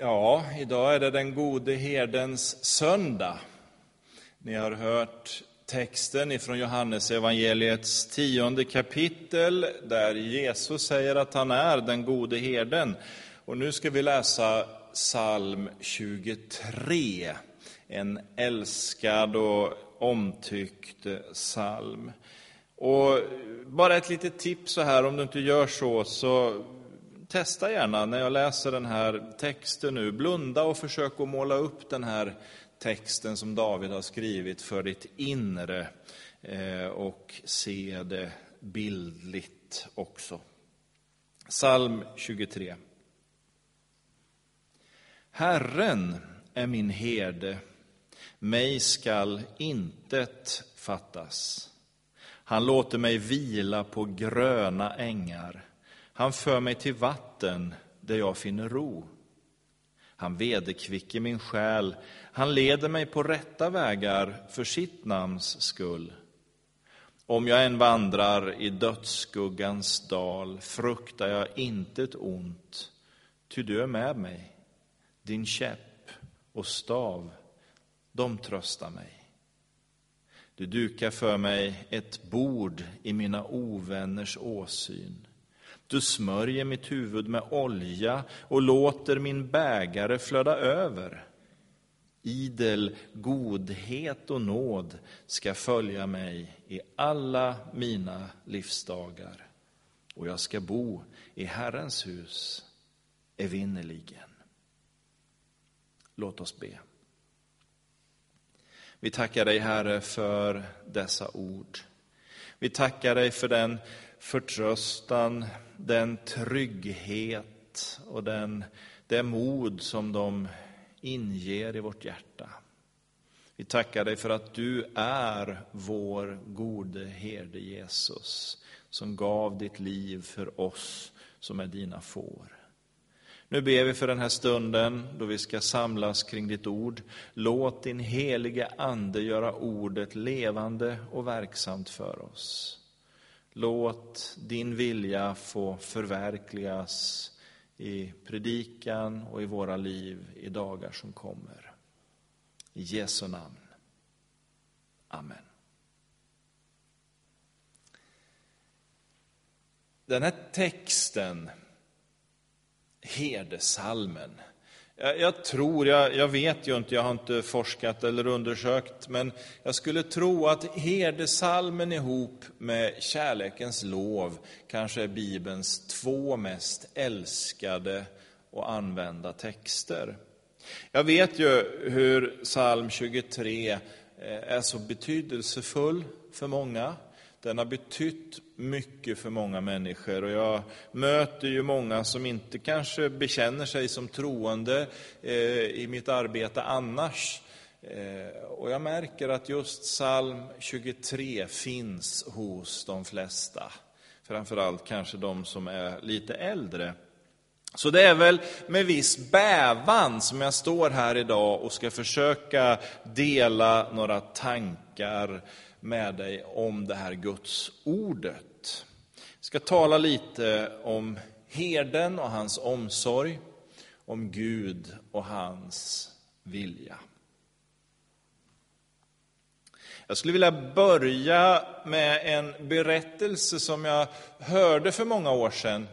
Ja, idag är det den gode herdens söndag. Ni har hört texten ifrån Johannes evangeliets tionde kapitel där Jesus säger att han är den gode herden. Och nu ska vi läsa psalm 23, en älskad och omtyckt psalm. Och bara ett litet tips så här, om du inte gör så, så testa gärna när jag läser den här texten nu. Blunda och försök att måla upp den här texten som David har skrivit för ditt inre eh, och se det bildligt också. Psalm 23. Herren är min herde, mig skall intet fattas. Han låter mig vila på gröna ängar. Han för mig till vatten där jag finner ro. Han vederkvicker min själ, han leder mig på rätta vägar för sitt namns skull. Om jag än vandrar i dödsskuggans dal fruktar jag intet ont, ty du är med mig. Din käpp och stav, de tröstar mig. Du dukar för mig ett bord i mina ovänners åsyn. Du smörjer mitt huvud med olja och låter min bägare flöda över. Idel godhet och nåd ska följa mig i alla mina livsdagar och jag ska bo i Herrens hus evinnerligen. Låt oss be. Vi tackar dig, Herre, för dessa ord. Vi tackar dig för den förtröstan, den trygghet och den, det mod som de inger i vårt hjärta. Vi tackar dig för att du är vår gode herde Jesus, som gav ditt liv för oss som är dina får. Nu ber vi för den här stunden då vi ska samlas kring ditt ord. Låt din helige Ande göra ordet levande och verksamt för oss. Låt din vilja få förverkligas i predikan och i våra liv i dagar som kommer. I Jesu namn. Amen. Den här texten, herdesalmen, jag, tror, jag, jag, vet ju inte, jag har inte forskat eller undersökt, men jag skulle tro att herdesalmen ihop med kärlekens lov kanske är Bibelns två mest älskade och använda texter. Jag vet ju hur psalm 23 eh, är så betydelsefull för många. Den har betytt mycket för många människor och jag möter ju många som inte kanske bekänner sig som troende eh, i mitt arbete annars. Eh, och jag märker att just psalm 23 finns hos de flesta. Framförallt kanske de som är lite äldre. Så det är väl med viss bävan som jag står här idag och ska försöka dela några tankar med dig om det här Guds ordet. Jag ska tala lite om herden och hans omsorg, om Gud och hans vilja. Jag skulle vilja börja med en berättelse som jag hörde för många år sedan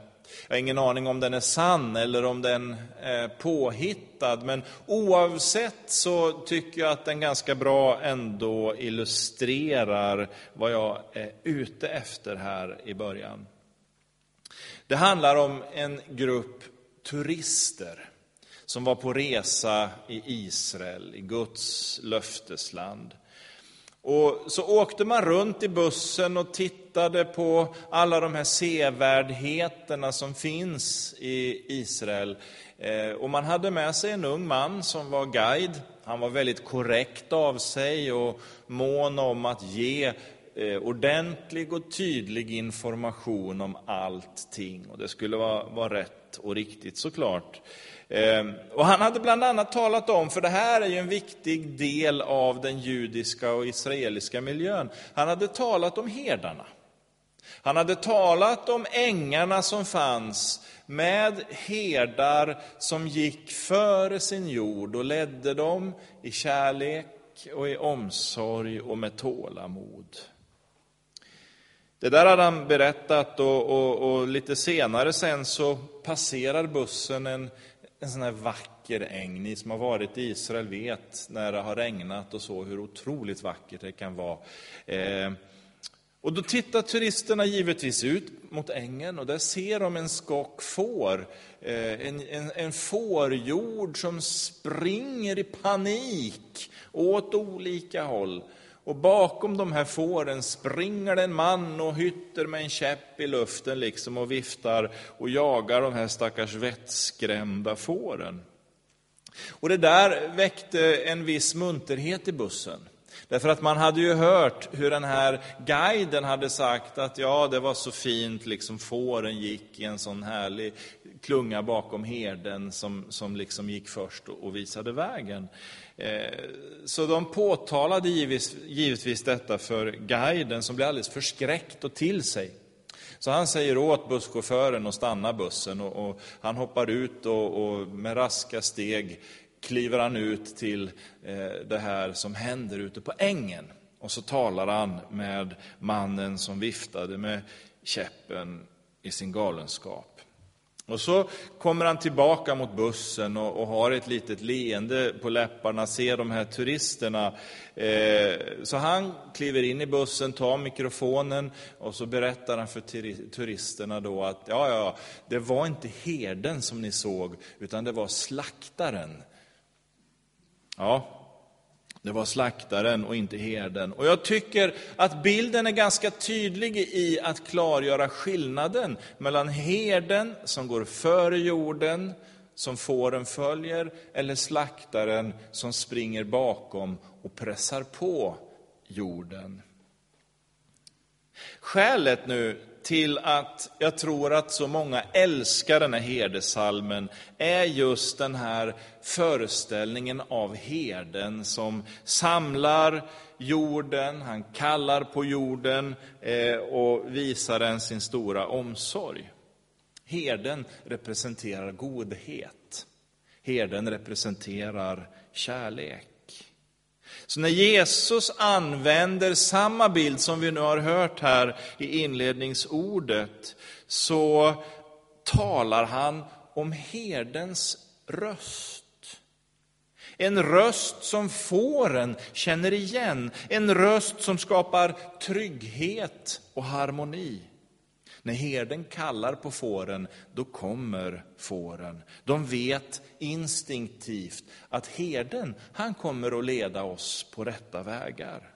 jag har ingen aning om den är sann eller om den är påhittad, men oavsett så tycker jag att den ganska bra ändå illustrerar vad jag är ute efter här i början. Det handlar om en grupp turister som var på resa i Israel, i Guds löftesland. Och så åkte man runt i bussen och tittade på alla de här sevärdheterna som finns i Israel. Eh, och man hade med sig en ung man som var guide. Han var väldigt korrekt av sig och mån om att ge Eh, ordentlig och tydlig information om allting. Och det skulle vara, vara rätt och riktigt såklart. Ehm, och han hade bland annat talat om, för det här är ju en viktig del av den judiska och israeliska miljön, han hade talat om herdarna. Han hade talat om ängarna som fanns med herdar som gick före sin jord och ledde dem i kärlek och i omsorg och med tålamod. Det där hade han berättat och, och, och lite senare sen så passerar bussen en, en sån här vacker äng. Ni som har varit i Israel vet när det har regnat och så hur otroligt vackert det kan vara. Eh, och då tittar turisterna givetvis ut mot ängen och där ser de en skock får. Eh, en, en, en fårjord som springer i panik åt olika håll. Och bakom de här fåren springer det en man och hytter med en käpp i luften liksom och viftar och jagar de här stackars vettskrämda fåren. Och det där väckte en viss munterhet i bussen. Därför att man hade ju hört hur den här guiden hade sagt att ja, det var så fint, liksom fåren gick i en sån härlig klunga bakom herden som, som liksom gick först och visade vägen. Eh, så de påtalade givetvis, givetvis detta för guiden som blev alldeles förskräckt och till sig. Så han säger åt busschauffören att stanna bussen och, och han hoppar ut och, och, med raska steg kliver han ut till eh, det här som händer ute på ängen. Och så talar han med mannen som viftade med käppen i sin galenskap. Och så kommer han tillbaka mot bussen och, och har ett litet leende på läpparna, ser de här turisterna. Eh, så han kliver in i bussen, tar mikrofonen och så berättar han för turisterna då att ja, ja, det var inte herden som ni såg, utan det var slaktaren. Ja, det var slaktaren och inte herden. Och jag tycker att bilden är ganska tydlig i att klargöra skillnaden mellan herden som går före jorden, som fåren följer, eller slaktaren som springer bakom och pressar på jorden. Skälet nu till att jag tror att så många älskar den här herdesalmen är just den här föreställningen av herden som samlar jorden, han kallar på jorden eh, och visar den sin stora omsorg. Herden representerar godhet. Herden representerar kärlek. Så när Jesus använder samma bild som vi nu har hört här i inledningsordet, så talar han om herdens röst. En röst som fåren känner igen, en röst som skapar trygghet och harmoni. När herden kallar på fåren, då kommer fåren. De vet instinktivt att herden, han kommer att leda oss på rätta vägar.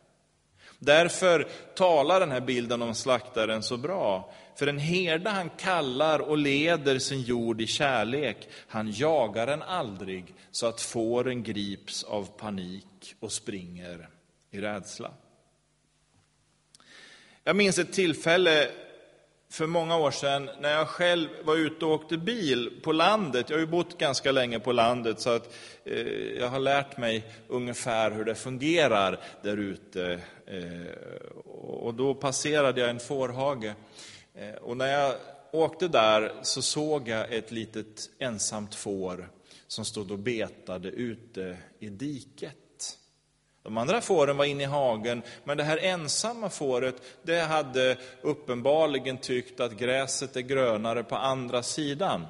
Därför talar den här bilden om slaktaren så bra. För en herde han kallar och leder sin jord i kärlek, han jagar den aldrig så att fåren grips av panik och springer i rädsla. Jag minns ett tillfälle för många år sedan när jag själv var ute och åkte bil på landet. Jag har ju bott ganska länge på landet så att eh, jag har lärt mig ungefär hur det fungerar där ute. Eh, och då passerade jag en fårhage. Eh, och när jag åkte där så såg jag ett litet ensamt får som stod och betade ute i diket. De andra fåren var inne i hagen, men det här ensamma fåret, det hade uppenbarligen tyckt att gräset är grönare på andra sidan.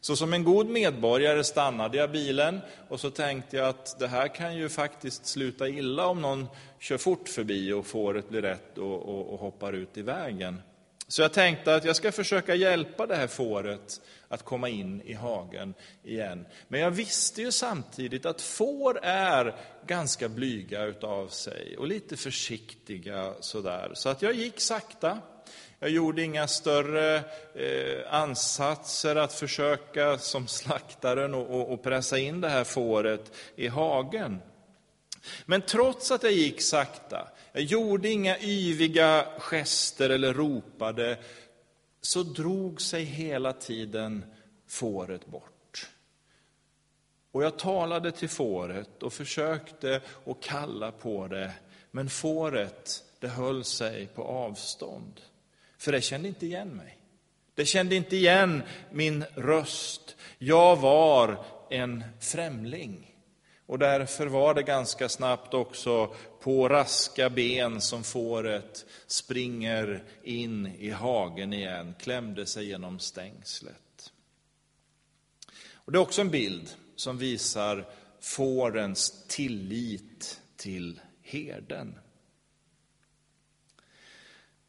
Så som en god medborgare stannade jag bilen och så tänkte jag att det här kan ju faktiskt sluta illa om någon kör fort förbi och fåret blir rätt och, och, och hoppar ut i vägen. Så jag tänkte att jag ska försöka hjälpa det här fåret att komma in i hagen igen. Men jag visste ju samtidigt att får är ganska blyga utav sig och lite försiktiga sådär. Så att jag gick sakta. Jag gjorde inga större eh, ansatser att försöka som slaktaren och, och pressa in det här fåret i hagen. Men trots att jag gick sakta, jag gjorde inga yviga gester eller ropade, så drog sig hela tiden fåret bort. Och jag talade till fåret och försökte att kalla på det, men fåret det höll sig på avstånd. För det kände inte igen mig. Det kände inte igen min röst. Jag var en främling. Och därför var det ganska snabbt också på raska ben som fåret springer in i hagen igen, klämde sig genom stängslet. Och det är också en bild som visar fårens tillit till herden.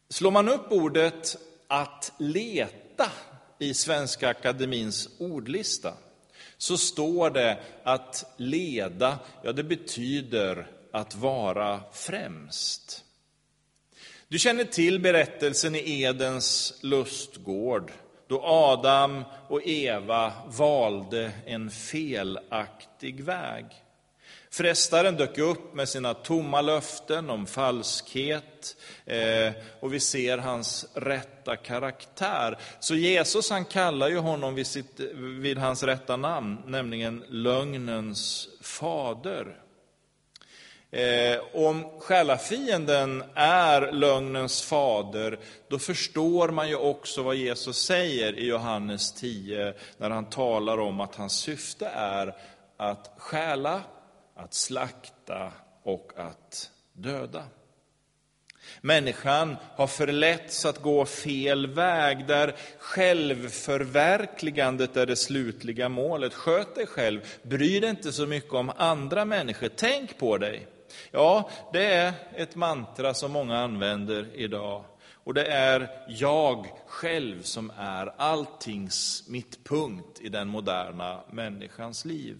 Slår man upp ordet att leta i Svenska Akademins ordlista så står det att leda, ja det betyder att vara främst. Du känner till berättelsen i Edens lustgård då Adam och Eva valde en felaktig väg. Frestaren dök upp med sina tomma löften om falskhet eh, och vi ser hans rätta karaktär. Så Jesus han kallar ju honom vid, sitt, vid hans rätta namn, nämligen lögnens fader. Eh, om själafienden är lögnens fader, då förstår man ju också vad Jesus säger i Johannes 10, när han talar om att hans syfte är att stjäla, att slakta och att döda. Människan har förletts att gå fel väg, där självförverkligandet är det slutliga målet. Sköt dig själv, bry dig inte så mycket om andra människor, tänk på dig. Ja, det är ett mantra som många använder idag. Och det är jag själv som är alltings mittpunkt i den moderna människans liv.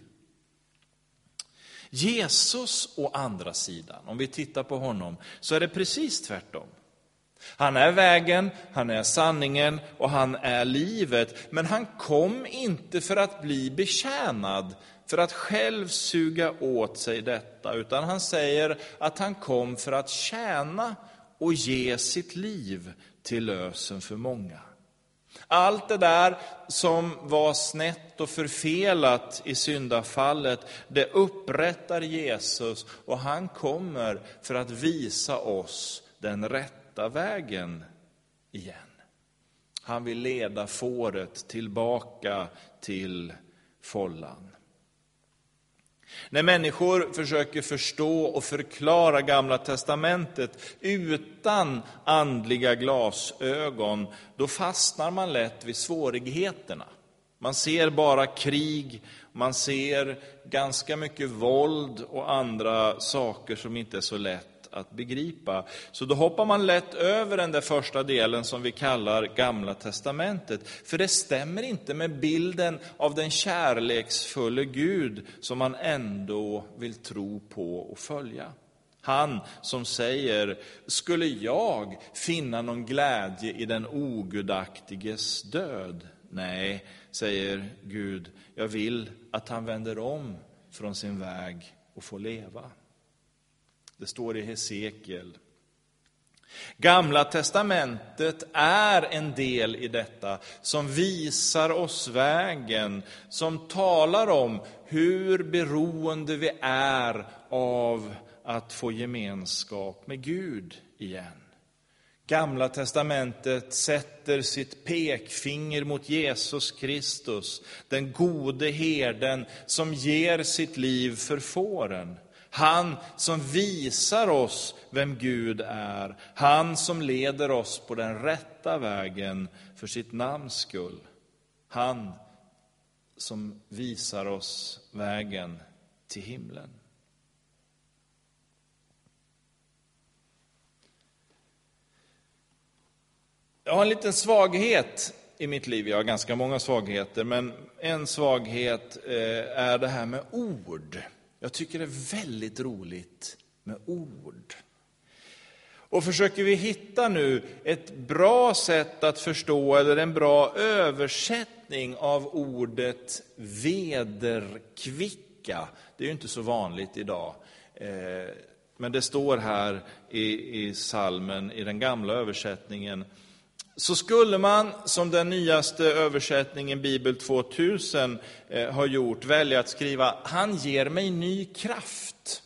Jesus å andra sidan, om vi tittar på honom, så är det precis tvärtom. Han är vägen, han är sanningen och han är livet. Men han kom inte för att bli betjänad, för att själv suga åt sig detta, utan han säger att han kom för att tjäna och ge sitt liv till lösen för många. Allt det där som var snett och förfelat i syndafallet, det upprättar Jesus och han kommer för att visa oss den rätta vägen igen. Han vill leda fåret tillbaka till follan. När människor försöker förstå och förklara Gamla testamentet utan andliga glasögon, då fastnar man lätt vid svårigheterna. Man ser bara krig, man ser ganska mycket våld och andra saker som inte är så lätt att begripa. Så då hoppar man lätt över den där första delen som vi kallar Gamla testamentet. För det stämmer inte med bilden av den kärleksfulle Gud som man ändå vill tro på och följa. Han som säger, skulle jag finna någon glädje i den ogudaktiges död? Nej, säger Gud, jag vill att han vänder om från sin väg och får leva. Det står i Hesekiel. Gamla testamentet är en del i detta som visar oss vägen, som talar om hur beroende vi är av att få gemenskap med Gud igen. Gamla testamentet sätter sitt pekfinger mot Jesus Kristus, den gode herden som ger sitt liv för fåren. Han som visar oss vem Gud är. Han som leder oss på den rätta vägen för sitt namns skull. Han som visar oss vägen till himlen. Jag har en liten svaghet i mitt liv. Jag har ganska många svagheter, men en svaghet eh, är det här med ord. Jag tycker det är väldigt roligt med ord. Och försöker vi hitta nu ett bra sätt att förstå, eller en bra översättning av ordet vederkvicka, det är ju inte så vanligt idag, eh, men det står här i, i salmen, i den gamla översättningen, så skulle man, som den nyaste översättningen, Bibel 2000, eh, har gjort, välja att skriva Han ger mig ny kraft.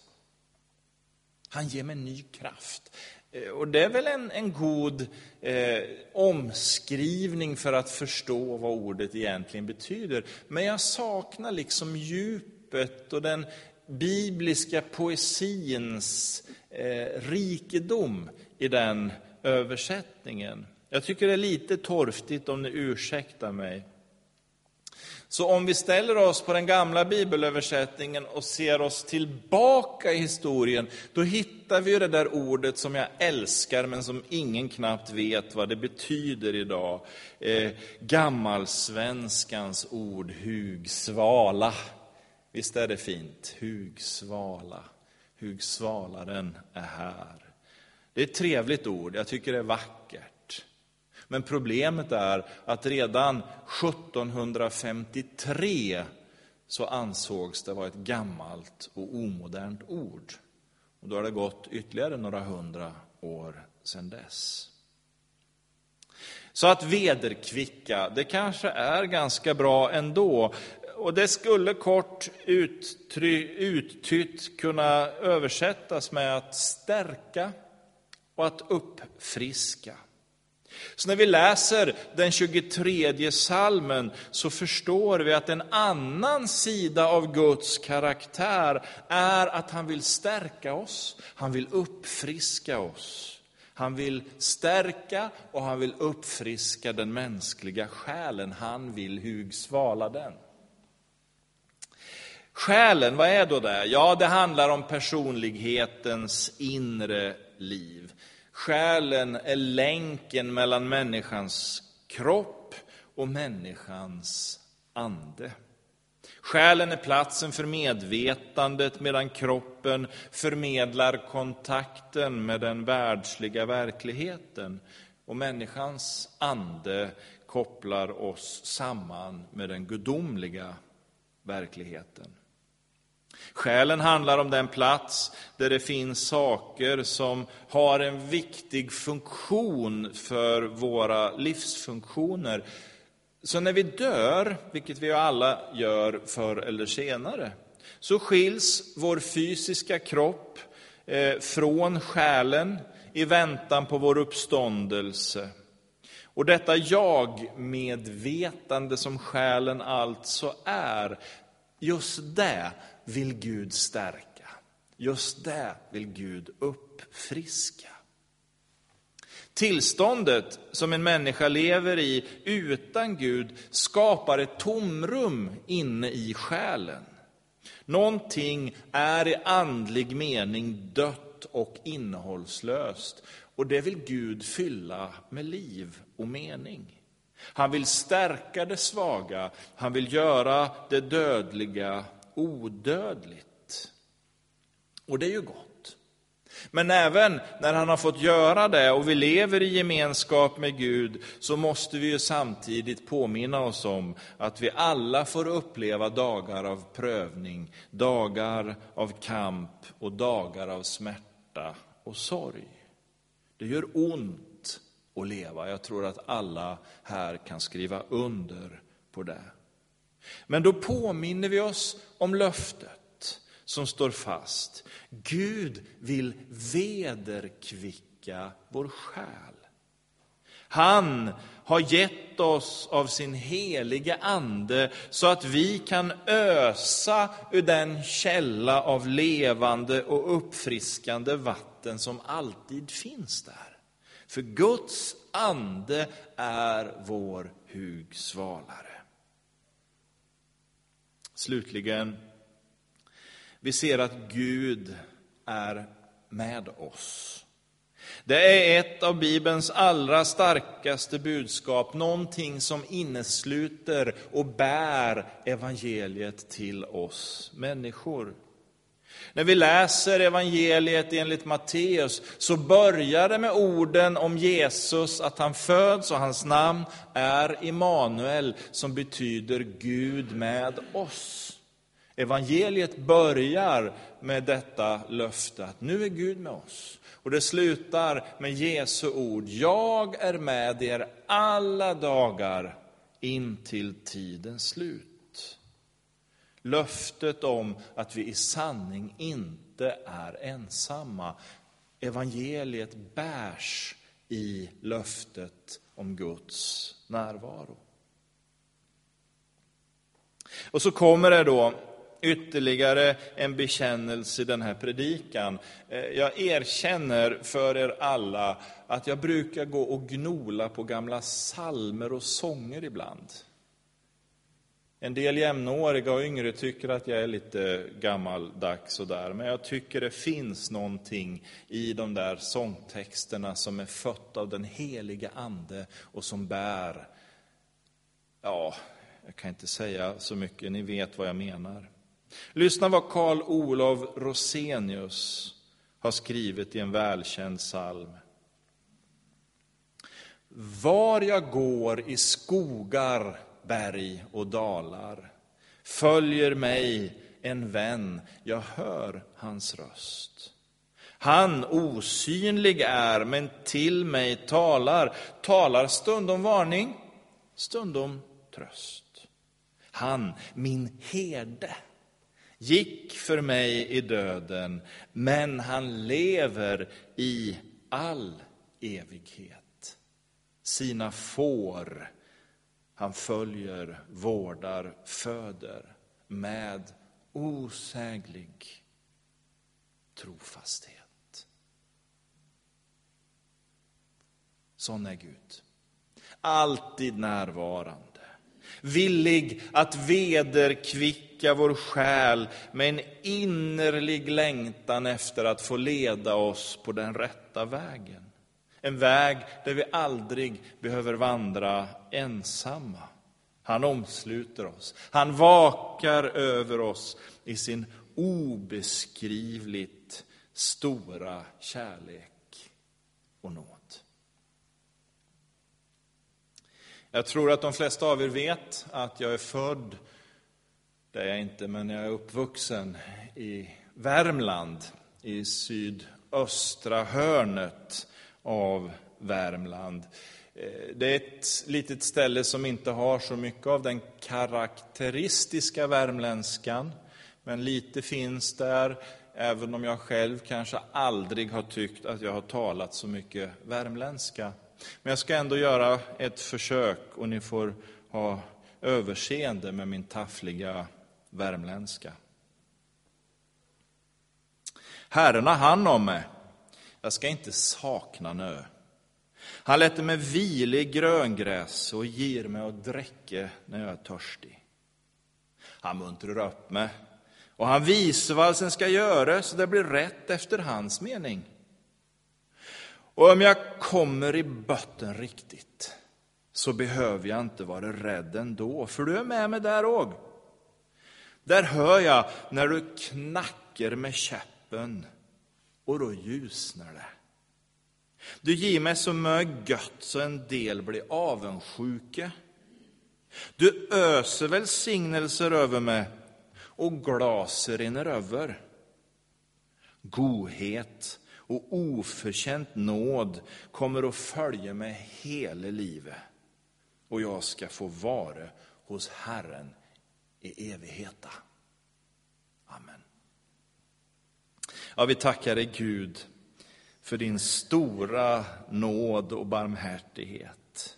Han ger mig ny kraft. Eh, och det är väl en, en god eh, omskrivning för att förstå vad ordet egentligen betyder. Men jag saknar liksom djupet och den bibliska poesins eh, rikedom i den översättningen. Jag tycker det är lite torftigt om ni ursäktar mig. Så om vi ställer oss på den gamla bibelöversättningen och ser oss tillbaka i historien, då hittar vi det där ordet som jag älskar men som ingen knappt vet vad det betyder idag. Eh, gammalsvenskans ord hugsvala. Visst är det fint? Hugsvala. Hugsvalaren är här. Det är ett trevligt ord, jag tycker det är vackert. Men problemet är att redan 1753 så ansågs det vara ett gammalt och omodernt ord. Och då har det gått ytterligare några hundra år sedan dess. Så att vederkvicka, det kanske är ganska bra ändå. Och det skulle kort uttytt kunna översättas med att stärka och att uppfriska. Så när vi läser den 23 salmen så förstår vi att en annan sida av Guds karaktär är att han vill stärka oss, han vill uppfriska oss. Han vill stärka och han vill uppfriska den mänskliga själen, han vill hugsvala den. Själen, vad är då det? Ja, det handlar om personlighetens inre liv. Själen är länken mellan människans kropp och människans ande. Själen är platsen för medvetandet medan kroppen förmedlar kontakten med den världsliga verkligheten. Och människans ande kopplar oss samman med den gudomliga verkligheten. Själen handlar om den plats där det finns saker som har en viktig funktion för våra livsfunktioner. Så när vi dör, vilket vi alla gör förr eller senare, så skiljs vår fysiska kropp eh, från själen i väntan på vår uppståndelse. Och detta jag-medvetande som själen alltså är, just det vill Gud stärka. Just det vill Gud uppfriska. Tillståndet som en människa lever i utan Gud skapar ett tomrum inne i själen. Någonting är i andlig mening dött och innehållslöst och det vill Gud fylla med liv och mening. Han vill stärka det svaga, han vill göra det dödliga odödligt. Och det är ju gott. Men även när han har fått göra det och vi lever i gemenskap med Gud så måste vi ju samtidigt påminna oss om att vi alla får uppleva dagar av prövning, dagar av kamp och dagar av smärta och sorg. Det gör ont att leva. Jag tror att alla här kan skriva under på det. Men då påminner vi oss om löftet som står fast. Gud vill vederkvicka vår själ. Han har gett oss av sin helige Ande så att vi kan ösa ur den källa av levande och uppfriskande vatten som alltid finns där. För Guds ande är vår hugsvalare. Slutligen, vi ser att Gud är med oss. Det är ett av Bibelns allra starkaste budskap, någonting som innesluter och bär evangeliet till oss människor. När vi läser evangeliet enligt Matteus så börjar det med orden om Jesus, att han föds och hans namn är Immanuel, som betyder Gud med oss. Evangeliet börjar med detta löfte att nu är Gud med oss. Och det slutar med Jesu ord, jag är med er alla dagar in till tidens slut löftet om att vi i sanning inte är ensamma. evangeliet bärs i löftet om Guds närvaro. Och så kommer det då ytterligare en bekännelse i den här predikan. Eh, jag erkänner för er alla att jag brukar gå och gnola på gamla salmer och sånger ibland. En del jämnåriga och yngre tycker att jag är lite gammaldags och där, men jag tycker det finns någonting i de där sångtexterna som är fött av den heliga Ande och som bär, ja, jag kan inte säga så mycket, ni vet vad jag menar. Lyssna vad Karl Olof Rosenius har skrivit i en välkänd psalm. Var jag går i skogar, berg och dalar följer mig en vän, jag hör hans röst. Han osynlig är, men till mig talar, talar stundom varning, stundom tröst. Han, min herde, gick för mig i döden, men han lever i all evighet. Sina får han följer, vårdar, föder med osäglig trofasthet. Sån är Gud. Alltid närvarande villig att vederkvicka vår själ med en innerlig längtan efter att få leda oss på den rätta vägen. En väg där vi aldrig behöver vandra ensamma. Han omsluter oss, han vakar över oss i sin obeskrivligt stora kärlek och nåd. Jag tror att de flesta av er vet att jag är född, det är jag inte, men jag är uppvuxen i Värmland, i sydöstra hörnet av Värmland. Eh, det är ett litet ställe som inte har så mycket av den karaktäristiska värmländskan, men lite finns där, även om jag själv kanske aldrig har tyckt att jag har talat så mycket värmländska. Men jag ska ändå göra ett försök och ni får ha överseende med min taffliga värmländska. Herren har hand om mig. Jag ska inte sakna nö. Han lät mig vila i gröngräs och ger mig att dricka när jag är törstig. Han muntrar upp mig och han visar vad som ska göras så det blir rätt efter hans mening. Och om jag kommer i botten riktigt så behöver jag inte vara rädd ändå, för du är med mig där òg. Där hör jag när du knackar med käppen och då ljusnar det. Du ger mig så mycket gött så en del blir avundsjuka. Du öser välsignelser över mig och glaser rinner över. Godhet och oförtjänt nåd kommer att följa mig hela livet. Och jag ska få vara hos Herren i evigheta. Amen. Ja, vi tackar dig Gud för din stora nåd och barmhärtighet.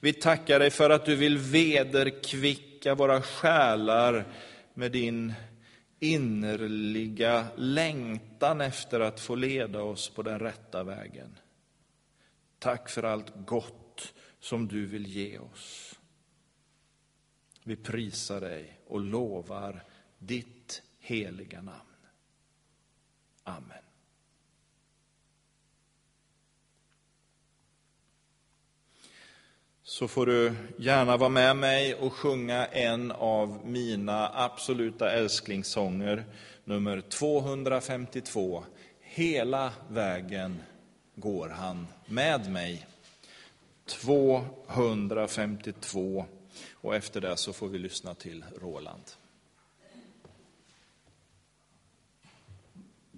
Vi tackar dig för att du vill vederkvicka våra själar med din innerliga längtan efter att få leda oss på den rätta vägen. Tack för allt gott som du vill ge oss. Vi prisar dig och lovar ditt heliga namn. Amen. så får du gärna vara med mig och sjunga en av mina absoluta älsklingssånger, nummer 252. Hela vägen går han med mig. 252. Och efter det så får vi lyssna till Roland.